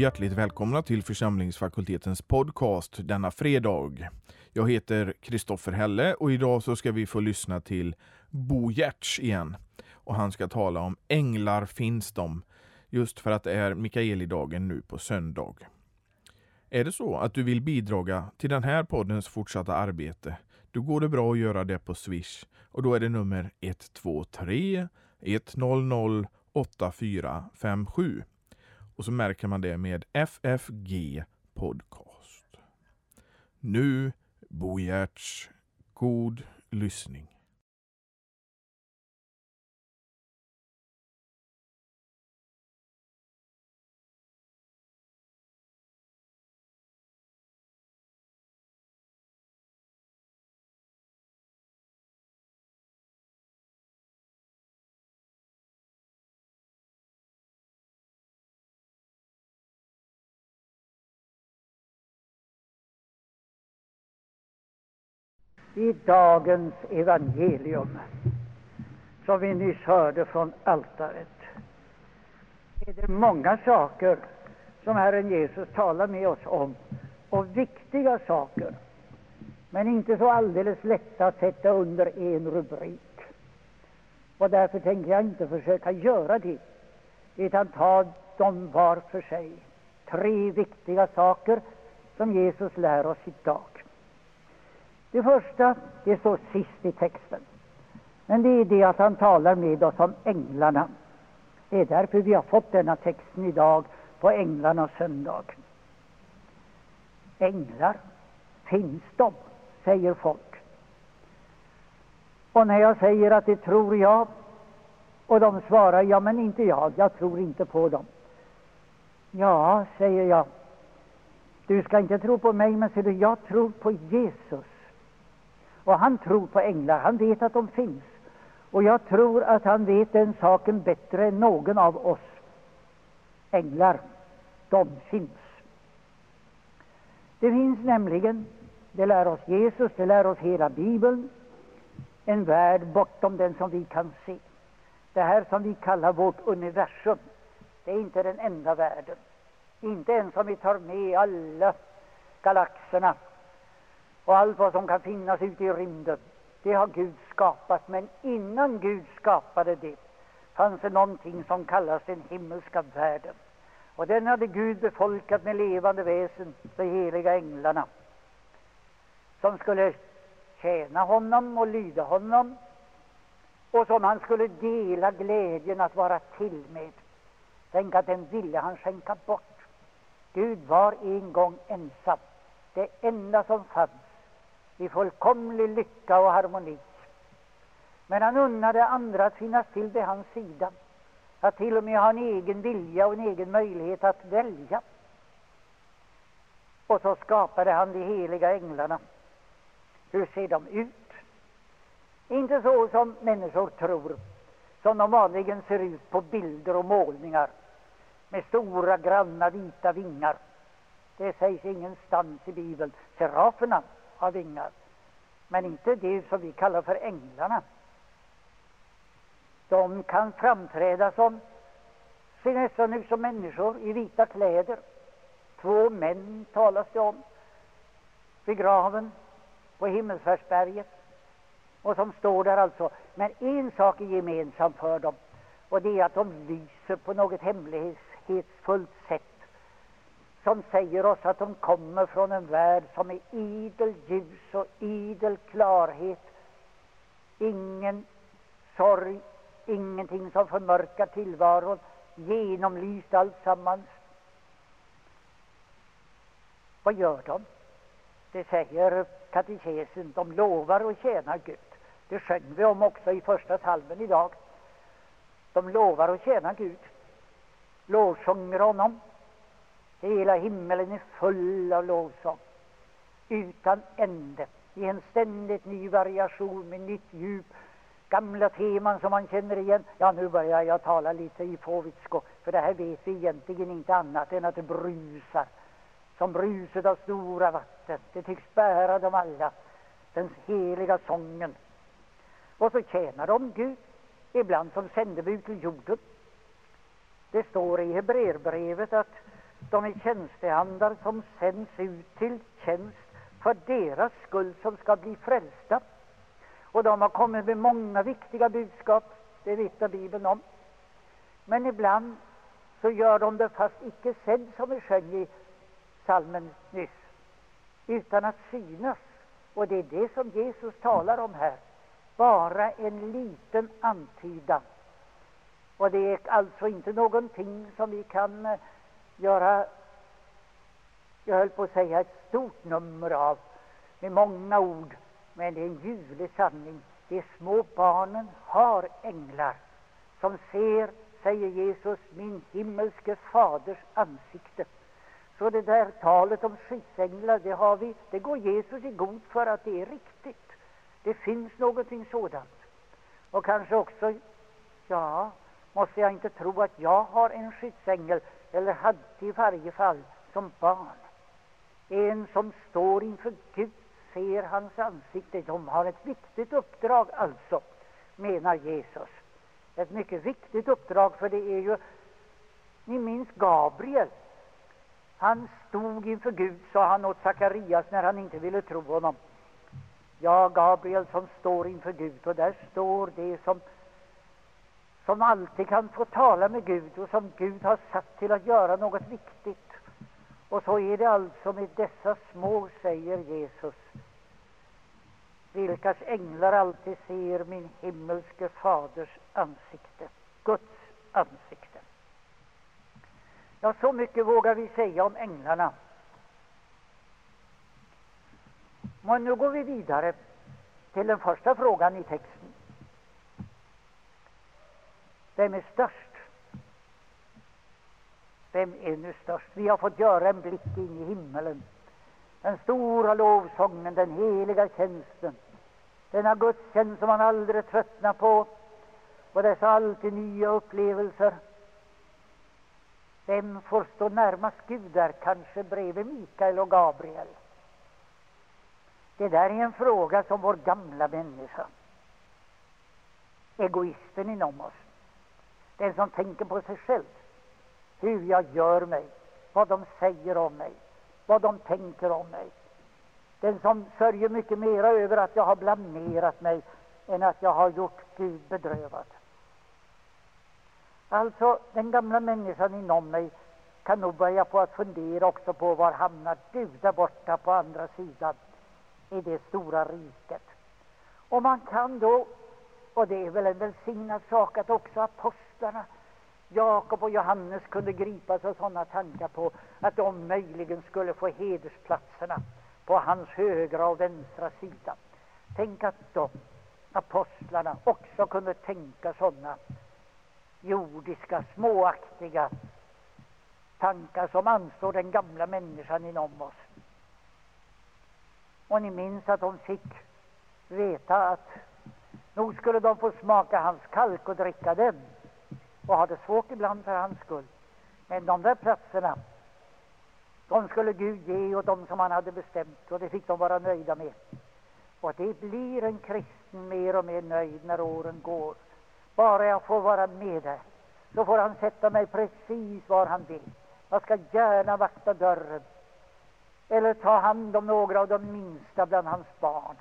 hjärtligt välkomna till församlingsfakultetens podcast denna fredag. Jag heter Kristoffer Helle och idag så ska vi få lyssna till Bo Giertz igen. Och han ska tala om Änglar finns de, just för att det är Mikaelidagen nu på söndag. Är det så att du vill bidraga till den här poddens fortsatta arbete, då går det bra att göra det på Swish och då är det nummer 123 100 8457 och så märker man det med FFG Podcast. Nu Bo Giertz, god lyssning. I dagens evangelium, som vi nyss hörde från altaret, är det många saker som Herren Jesus talar med oss om, och viktiga saker, men inte så alldeles lätta att sätta under en rubrik. Och därför tänker jag inte försöka göra det, utan ta dem var för sig. Tre viktiga saker som Jesus lär oss idag. Det första, det står sist i texten. Men det är det att han talar med oss om änglarna. Det är därför vi har fått denna texten idag på änglarnas söndag. Änglar, finns de? säger folk. Och när jag säger att det tror jag, och de svarar ja, men inte jag, jag tror inte på dem. Ja, säger jag, du ska inte tro på mig, men ser du, jag tror på Jesus. Och han tror på änglar, han vet att de finns. Och jag tror att han vet den saken bättre än någon av oss. Änglar, de finns. Det finns nämligen, det lär oss Jesus, det lär oss hela Bibeln, en värld bortom den som vi kan se. Det här som vi kallar vårt universum, det är inte den enda världen. Inte ens om vi tar med alla galaxerna och allt vad som kan finnas ute i rymden. Det har Gud skapat, men innan Gud skapade det fanns det någonting som kallas den himmelska världen. Och den hade Gud befolkat med levande väsen, de heliga änglarna, som skulle tjäna honom och lyda honom och som han skulle dela glädjen att vara till med. Tänk att den ville han skänka bort. Gud var en gång ensam, det enda som fanns i fullkomlig lycka och harmoni. Men han unnade andra att finnas till vid hans sida, att till och med ha en egen vilja och en egen möjlighet att välja. Och så skapade han de heliga änglarna. Hur ser de ut? Inte så som människor tror, som de vanligen ser ut på bilder och målningar, med stora granna vita vingar. Det sägs ingenstans i Bibeln. Seraferna har vingar, men inte de som vi kallar för änglarna. De kan framträda som, ser nästan ut som människor i vita kläder. Två män talas det om vid graven på Himmelsfärdsberget och som står där alltså. Men en sak är gemensam för dem och det är att de lyser på något hemlighetsfullt sätt som säger oss att de kommer från en värld som är idel ljus och idel klarhet. Ingen sorg, ingenting som förmörkar tillvaron, genomlyst alltsammans. Vad gör de? Det säger katekesen, de lovar och tjänar Gud. Det sjöng vi om också i första salmen idag. De lovar och tjänar Gud, lovsjunger honom, Hela himmelen är full av lovsång utan ände, i en ständigt ny variation med nytt djup. Gamla teman som man känner igen. Ja, nu börjar jag tala lite i fåvitsko, för det här vet vi egentligen inte annat än att det brusar som bruset av stora vatten. Det tycks bära dem alla, den heliga sången. Och så tjänar de Gud, ibland som sändebud till jorden. Det står i Hebreerbrevet att de är tjänsteandar som sänds ut till tjänst för deras skull som ska bli frälsta. Och de har kommit med många viktiga budskap, det vittnar Bibeln om. Men ibland så gör de det fast icke sedd, som vi sjöng i salmen nyss, utan att synas. Och det är det som Jesus talar om här. Bara en liten antydan. Och det är alltså inte någonting som vi kan eh, göra, jag höll på att säga, ett stort nummer av med många ord. Men det är en ljuvlig sanning. De små barnen har änglar som ser, säger Jesus, min himmelske faders ansikte. Så det där talet om skyddsänglar, det, har vi, det går Jesus i god för att det är riktigt. Det finns någonting sådant. Och kanske också, ja, måste jag inte tro att jag har en skyddsängel, eller hade i varje fall som barn. En som står inför Gud, ser hans ansikte. De har ett viktigt uppdrag alltså, menar Jesus. Ett mycket viktigt uppdrag, för det är ju, ni minns Gabriel. Han stod inför Gud, sa han åt Sakarias när han inte ville tro honom. Ja, Gabriel som står inför Gud, och där står det som som alltid kan få tala med Gud och som Gud har satt till att göra något viktigt. Och så är det alltså med dessa små, säger Jesus, vilkas änglar alltid ser min himmelske faders ansikte, Guds ansikte. Ja, så mycket vågar vi säga om änglarna. Men nu går vi vidare till den första frågan i texten. Vem är störst? Vem är nu störst? Vi har fått göra en blick in i himmelen. Den stora lovsången, den heliga tjänsten. Denna gudstjänst som man aldrig tröttnar på. Och dessa alltid nya upplevelser. Vem får stå närmast Gud där, kanske bredvid Mikael och Gabriel? Det där är en fråga som vår gamla människa, egoisten inom oss, den som tänker på sig själv, hur jag gör mig, vad de säger om mig, vad de tänker om mig. Den som sörjer mycket mera över att jag har blamerat mig än att jag har gjort Gud bedrövad. Alltså, den gamla människan inom mig kan nog börja på att fundera också på var hamnar du där borta på andra sidan i det stora riket. Och man kan då, och det är väl en välsignad sak att också apostlarna Jakob och Johannes kunde gripas av sådana tankar på att de möjligen skulle få hedersplatserna på hans högra och vänstra sida. Tänk att de, apostlarna, också kunde tänka sådana jordiska, småaktiga tankar som anstår den gamla människan inom oss. Och ni minns att de fick veta att nog skulle de få smaka hans kalk och dricka den och ha det svårt ibland för hans skull. Men de där platserna, de skulle Gud ge åt dem som han hade bestämt och det fick de vara nöjda med. Och det blir en kristen mer och mer nöjd när åren går. Bara jag får vara med där, så får han sätta mig precis var han vill. Jag ska gärna vakta dörren eller ta hand om några av de minsta bland hans barn.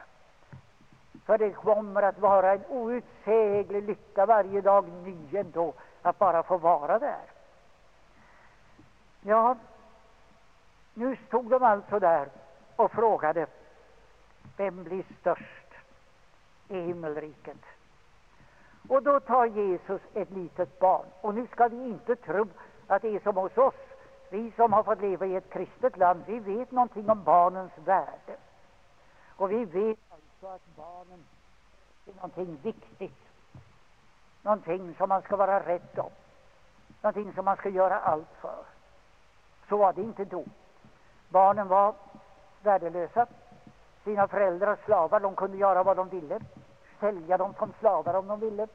För det kommer att vara en outsäglig lycka varje dag ny ändå att bara få vara där. Ja, nu stod de alltså där och frågade vem blir störst i himmelriket? Och då tar Jesus ett litet barn. Och nu ska vi inte tro att det är som hos oss. Vi som har fått leva i ett kristet land, vi vet någonting om barnens värde. Och vi vet så att barnen är någonting viktigt någonting som man ska vara rädd om, någonting som man ska göra allt för. Så var det inte då. Barnen var värdelösa, sina föräldrar slavar, de kunde göra vad de ville, sälja dem som slavar om de ville,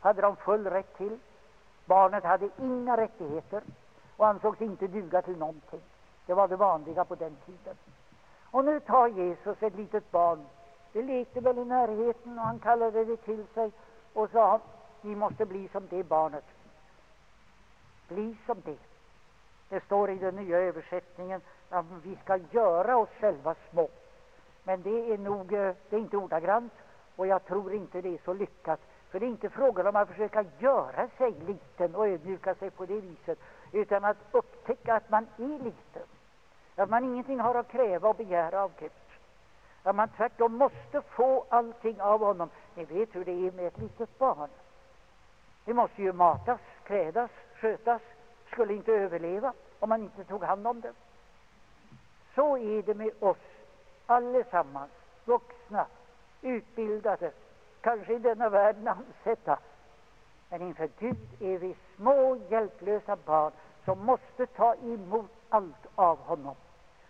hade de full rätt till. Barnet hade inga rättigheter och ansågs inte duga till någonting. Det var det vanliga på den tiden. Och nu tar Jesus ett litet barn. Det lekte väl i närheten och han kallade det till sig och sa ni måste bli som det barnet. Bli som det. Det står i den nya översättningen att vi ska göra oss själva små. Men det är nog eh, det är inte ordagrant och jag tror inte det är så lyckat. För det är inte frågan om att försöka göra sig liten och ödmjuka sig på det viset, utan att upptäcka att man är liten. Att man ingenting har att kräva och begära av Gud. Att man tvärtom måste få allting av honom. Ni vet hur det är med ett litet barn. Det måste ju matas, klädas, skötas. Skulle inte överleva om man inte tog hand om det. Så är det med oss allesammans, vuxna, utbildade, kanske i denna världen ansedda. Men inför Gud är vi små hjälplösa barn som måste ta emot allt av honom.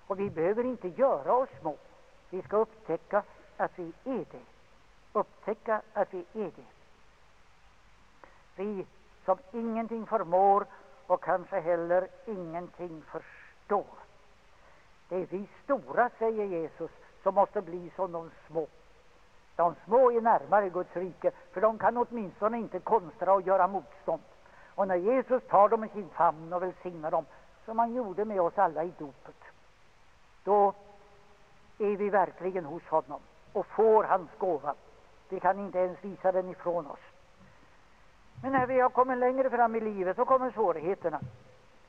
Och vi behöver inte göra oss små. Vi ska upptäcka att vi är det. Upptäcka att vi är det. Vi som ingenting förmår och kanske heller ingenting förstår. Det är vi stora, säger Jesus, som måste bli som de små. De små är närmare Guds rike, för de kan åtminstone inte konstra och göra motstånd. Och när Jesus tar dem i sin famn och välsignar dem, som han gjorde med oss alla i dopet, då är vi verkligen hos honom och får hans gåva. Vi kan inte ens visa den ifrån oss. Men när vi har kommit längre fram i livet så kommer svårigheterna.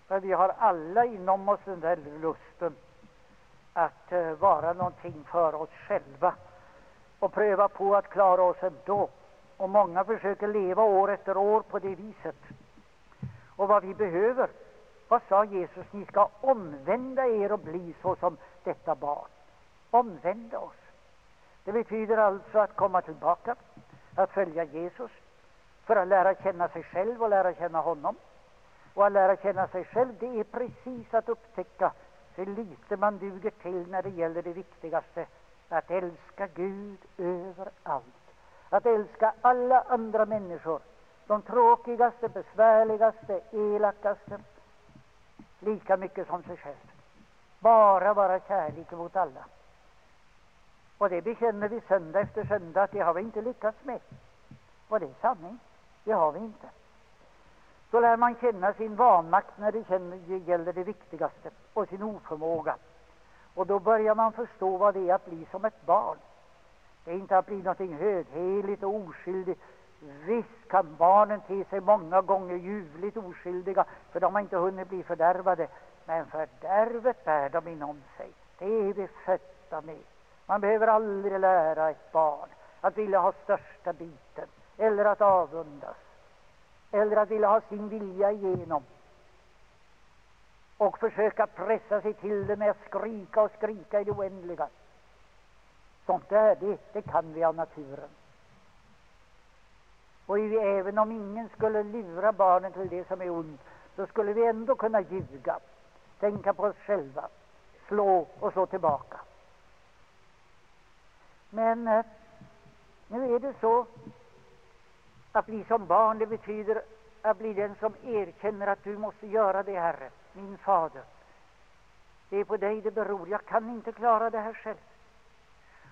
För vi har alla inom oss den där lusten att eh, vara någonting för oss själva och pröva på att klara oss ändå. Och många försöker leva år efter år på det viset. Och vad vi behöver, vad sa Jesus? Ni ska omvända er och bli så som detta barn. Omvända oss. Det betyder alltså att komma tillbaka, att följa Jesus, för att lära känna sig själv och lära känna honom. Och att lära känna sig själv, det är precis att upptäcka hur lite man duger till när det gäller det viktigaste, att älska Gud överallt. Att älska alla andra människor, de tråkigaste, besvärligaste, elakaste, lika mycket som sig själv. Bara vara kärlek mot alla. Och det bekänner vi söndag efter söndag att det har vi inte lyckats med. Och det är sanning. Det har vi inte. Då lär man känna sin vanmakt när det, gäller det viktigaste och sin oförmåga. Och då börjar man förstå vad det är att bli som ett barn. Det är inte att bli någonting högheligt och oskyldigt. Visst kan barnen te sig många gånger ljuvligt oskyldiga, för de har inte hunnit bli fördärvade. Men fördärvet bär de inom sig. Det är vi födda med. Man behöver aldrig lära ett barn att vilja ha största biten, eller att avundas, eller att vilja ha sin vilja igenom och försöka pressa sig till det med att skrika och skrika i det oändliga. Sånt där, det, det kan vi av naturen. Och även om ingen skulle lura barnen till det som är ont, så skulle vi ändå kunna ljuga, tänka på oss själva, slå och slå tillbaka. Men eh, nu är det så att bli som barn, det betyder att bli den som erkänner att du måste göra det, Herre, min fader. Det är på dig det beror. Jag kan inte klara det här själv.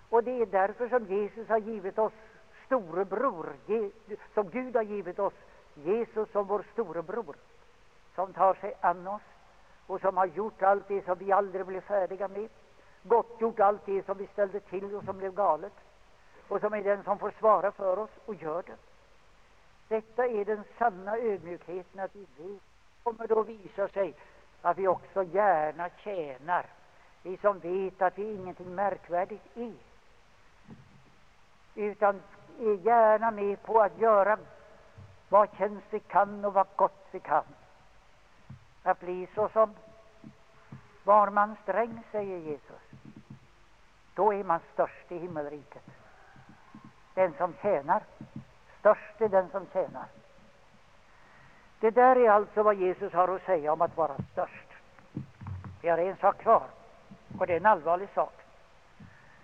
Och det är därför som Jesus har givit oss storebror, som Gud har givit oss Jesus som vår storebror, som tar sig an oss och som har gjort allt det som vi aldrig blev färdiga med gottgjort allt det som vi ställde till och som blev galet och som är den som får svara för oss och gör det. Detta är den sanna ödmjukheten att vi vet kommer då visa sig att vi också gärna tjänar, vi som vet att vi ingenting märkvärdigt är, utan är gärna med på att göra vad tjänst vi kan och vad gott vi kan. Att bli så som var man sträng, säger Jesus, då är man störst i himmelriket. Den som tjänar, störst är den som tjänar. Det där är alltså vad Jesus har att säga om att vara störst. Vi har en sak kvar, och det är en allvarlig sak.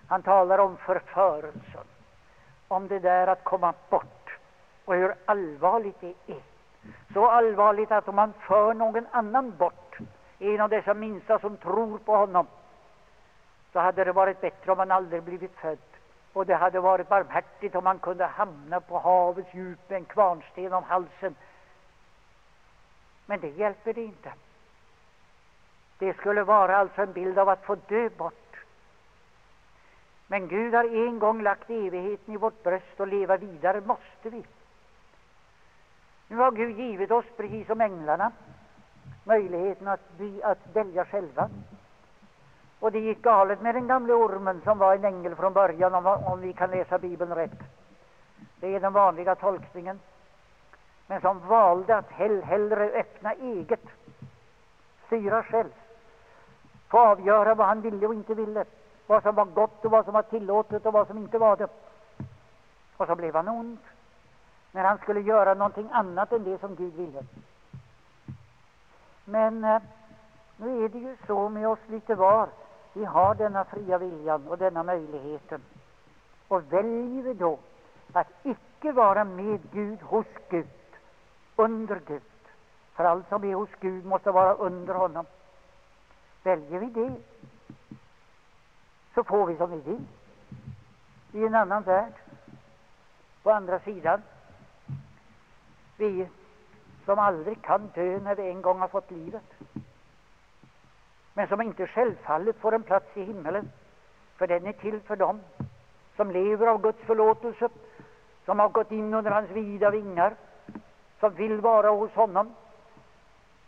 Han talar om förförelsen, om det där att komma bort och hur allvarligt det är. Så allvarligt att om man för någon annan bort, en av dessa minsta som tror på honom, så hade det varit bättre om han aldrig blivit född. Och det hade varit barmhärtigt om han kunde hamna på havets djup med en kvarnsten om halsen. Men det hjälper det inte. Det skulle vara alltså en bild av att få dö bort. Men Gud har en gång lagt evigheten i vårt bröst och leva vidare måste vi. Nu har Gud givit oss, precis som änglarna, möjligheten att, by, att välja själva. Och det gick galet med den gamle ormen som var en ängel från början, om, om vi kan läsa Bibeln rätt. Det är den vanliga tolkningen. Men som valde att hell, hellre öppna eget, styra själv, få avgöra vad han ville och inte ville, vad som var gott och vad som var tillåtet och vad som inte var det. Och så blev han ond när han skulle göra någonting annat än det som Gud ville. Men eh, nu är det ju så med oss lite var. Vi har denna fria viljan och denna möjligheten. Och väljer vi då att icke vara med Gud, hos Gud, under Gud, för allt som är hos Gud måste vara under honom. Väljer vi det, så får vi som vi vill i en annan värld. På andra sidan, vi som aldrig kan dö när det en gång har fått livet, men som inte självfallet får en plats i himmelen, för den är till för dem som lever av Guds förlåtelse, som har gått in under hans vida vingar, som vill vara hos honom,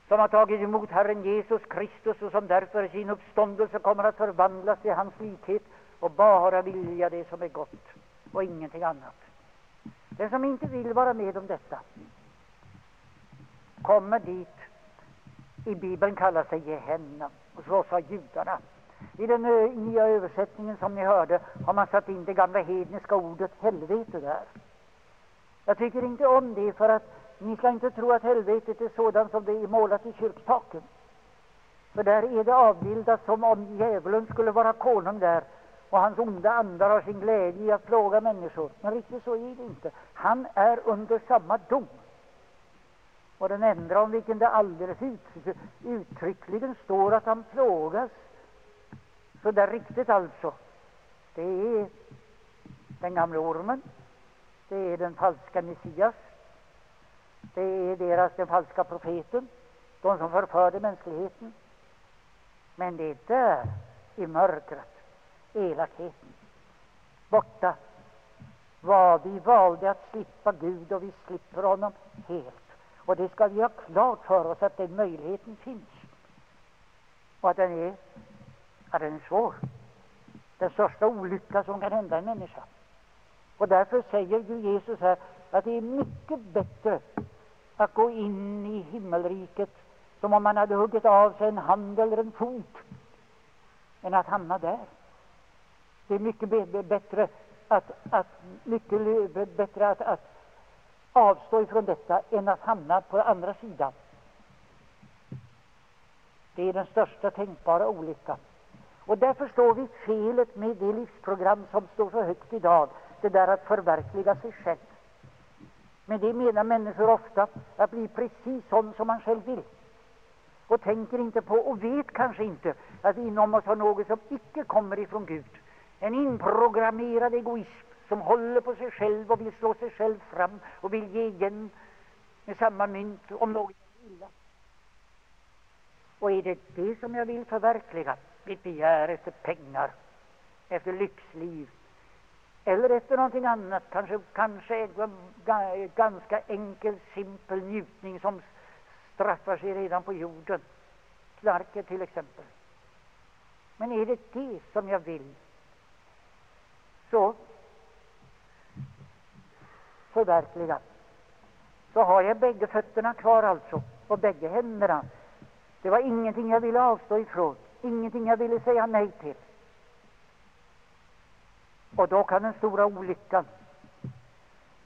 som har tagit emot Herren Jesus Kristus och som därför i sin uppståndelse kommer att förvandlas till hans likhet och bara vilja det som är gott och ingenting annat. Den som inte vill vara med om detta kommer dit i Bibeln kallar sig Gehenna, och så sa judarna. I den eh, nya översättningen som ni hörde har man satt in det gamla hedniska ordet helvete där. Jag tycker inte om det, för att ni ska inte tro att helvetet är sådant som det är målat i kyrktaken. För där är det avbildat som om djävulen skulle vara konung där och hans onda andar har sin glädje i att plåga människor. Men riktigt så är det inte. Han är under samma dom. Och den enda om vilken det alldeles uttryckligen står att han plågas, så där riktigt alltså, det är den gamle ormen, det är den falska Messias, det är deras, den falska profeten, de som förförde mänskligheten. Men det är där, i mörkret, elakheten, borta, vad vi valde att slippa Gud och vi slipper honom helt. Och det ska vi ha klart för oss att den möjligheten finns. Och att den är, att den är svår. Den största olycka som kan hända en människa. Och därför säger ju Jesus här att det är mycket bättre att gå in i himmelriket som om man hade huggit av sig en hand eller en fot än att hamna där. Det är mycket bättre att, att, mycket bättre att, att avstå ifrån detta än att hamna på andra sidan. Det är den största tänkbara olyckan. Och där förstår vi felet med det livsprogram som står så högt idag, det där att förverkliga sig själv. Men det menar människor ofta, att bli precis sån som man själv vill. Och tänker inte på, och vet kanske inte, att inom oss har något som icke kommer ifrån Gud. En inprogrammerad egoism som håller på sig själv och vill slå sig själv fram och vill ge igen med samma mynt om något illa. Och är det det som jag vill förverkliga? Mitt begär efter pengar, efter lyxliv eller efter någonting annat, kanske, kanske en ganska enkel, simpel njutning som straffar sig redan på jorden. Knarket till exempel. Men är det det som jag vill, så förverkligat. Så har jag bägge fötterna kvar alltså, och bägge händerna. Det var ingenting jag ville avstå ifrån, ingenting jag ville säga nej till. Och då kan den stora olyckan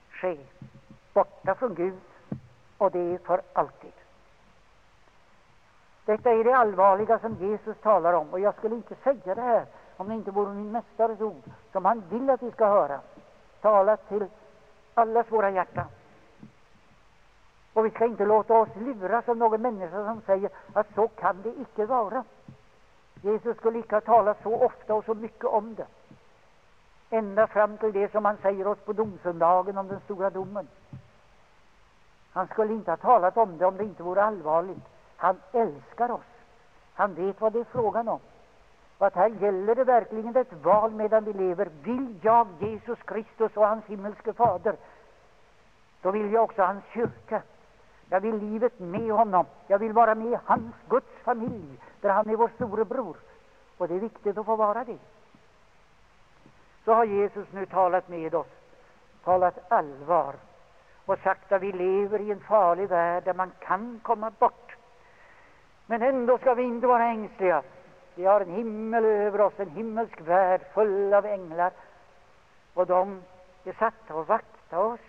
ske, borta från Gud, och det är för alltid. Detta är det allvarliga som Jesus talar om, och jag skulle inte säga det här om det inte vore min mästares ord, som han vill att vi ska höra, talat till allas våra hjärtan. Och vi ska inte låta oss luras av någon människa som säger att så kan det icke vara. Jesus skulle icke ha talat så ofta och så mycket om det. Ända fram till det som han säger oss på domsöndagen om den stora domen. Han skulle inte ha talat om det om det inte vore allvarligt. Han älskar oss. Han vet vad det är frågan om. Och att här gäller det verkligen ett val medan vi lever. Vill jag Jesus Kristus och hans himmelske fader, då vill jag också hans kyrka. Jag vill livet med honom. Jag vill vara med i hans Guds familj, där han är vår storebror. Och det är viktigt att få vara det. Så har Jesus nu talat med oss, talat allvar och sagt att vi lever i en farlig värld där man kan komma bort. Men ändå ska vi inte vara ängsliga. Vi har en himmel över oss, en himmelsk värld full av änglar. Och de är satta att vakta oss,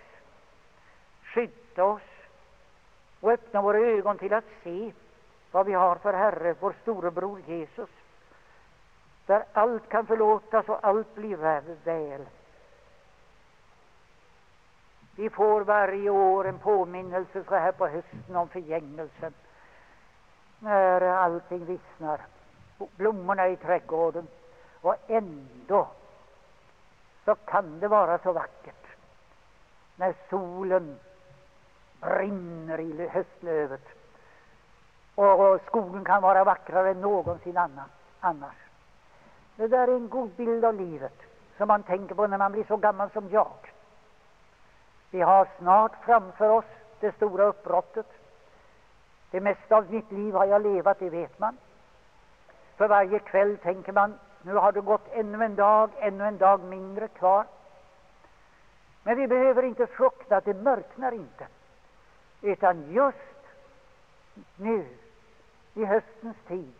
skydda oss och öppna våra ögon till att se vad vi har för Herre, vår storebror Jesus, där allt kan förlåtas och allt blir väl. Vi får varje år en påminnelse så här på hösten om förgängelsen, när allting vissnar, blommorna i trädgården, och ändå så kan det vara så vackert när solen brinner i höstlövet och skogen kan vara vackrare än någonsin annars. Det där är en god bild av livet som man tänker på när man blir så gammal som jag. Vi har snart framför oss det stora uppbrottet. Det mesta av mitt liv har jag levat, det vet man. För varje kväll tänker man, nu har det gått ännu en dag, ännu en dag mindre kvar. Men vi behöver inte frukta att det mörknar inte. Utan just nu, i höstens tid,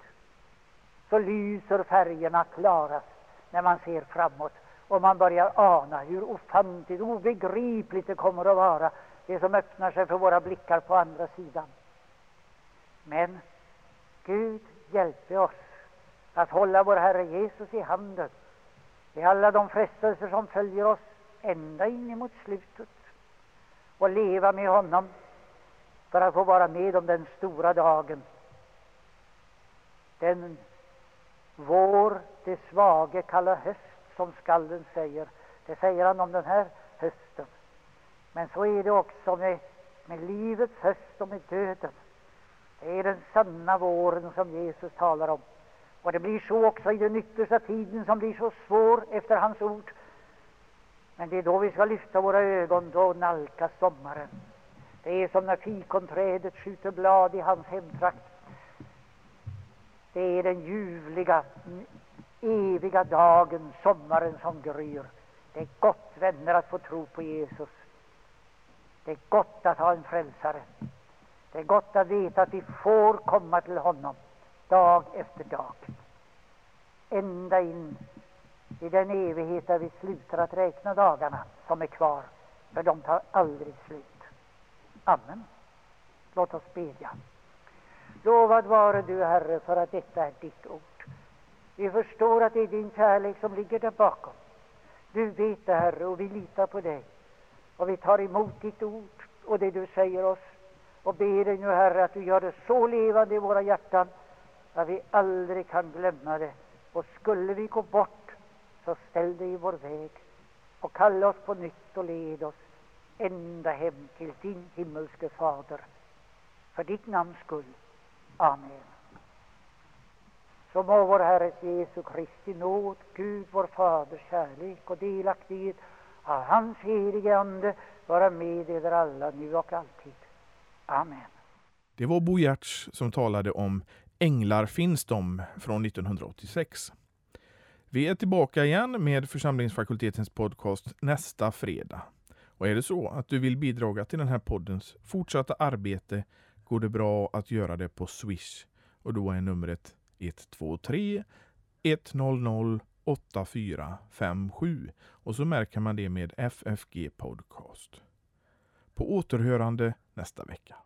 så lyser färgerna klarast när man ser framåt och man börjar ana hur ofantligt obegripligt det kommer att vara, det som öppnar sig för våra blickar på andra sidan. Men Gud hjälpe oss att hålla vår Herre Jesus i handen i alla de frestelser som följer oss ända in emot slutet och leva med honom för att få vara med om den stora dagen. Den vår det svage kallar höst, som skalden säger. Det säger han om den här hösten. Men så är det också med, med livets höst och med döden. Det är den sanna våren som Jesus talar om. Och det blir så också i den yttersta tiden som blir så svår efter hans ord. Men det är då vi ska lyfta våra ögon, då nalkas sommaren. Det är som när fikonträdet skjuter blad i hans hemtrakt. Det är den ljuvliga, eviga dagen, sommaren som gryr. Det är gott, vänner, att få tro på Jesus. Det är gott att ha en frälsare. Det är gott att veta att vi får komma till honom dag efter dag. Ända in i den evighet där vi slutar att räkna dagarna som är kvar, för de tar aldrig slut. Amen. Låt oss bedja. Lovad vare du, Herre, för att detta är ditt ord. Vi förstår att det är din kärlek som ligger där bakom. Du vet det, Herre, och vi litar på dig. Och vi tar emot ditt ord och det du säger oss och ber dig nu, Herre, att du gör det så levande i våra hjärtan att vi aldrig kan glömma det. Och skulle vi gå bort, så ställ dig i vår väg och kalla oss på nytt och led oss ända hem till din himmelske Fader. För ditt namns skull. Amen. Så må vår Herres Jesu Kristi nåd, Gud vår Faders kärlek och delaktighet av hans helige Ande vara med er alla nu och alltid. Amen. Det var Bo Giertz som talade om Änglar finns de från 1986. Vi är tillbaka igen med församlingsfakultetens podcast nästa fredag. Och är det så att du vill bidra till den här poddens fortsatta arbete går det bra att göra det på Swish och då är numret 123 100 8457 och så märker man det med FFG Podcast. På återhörande nästa vecka.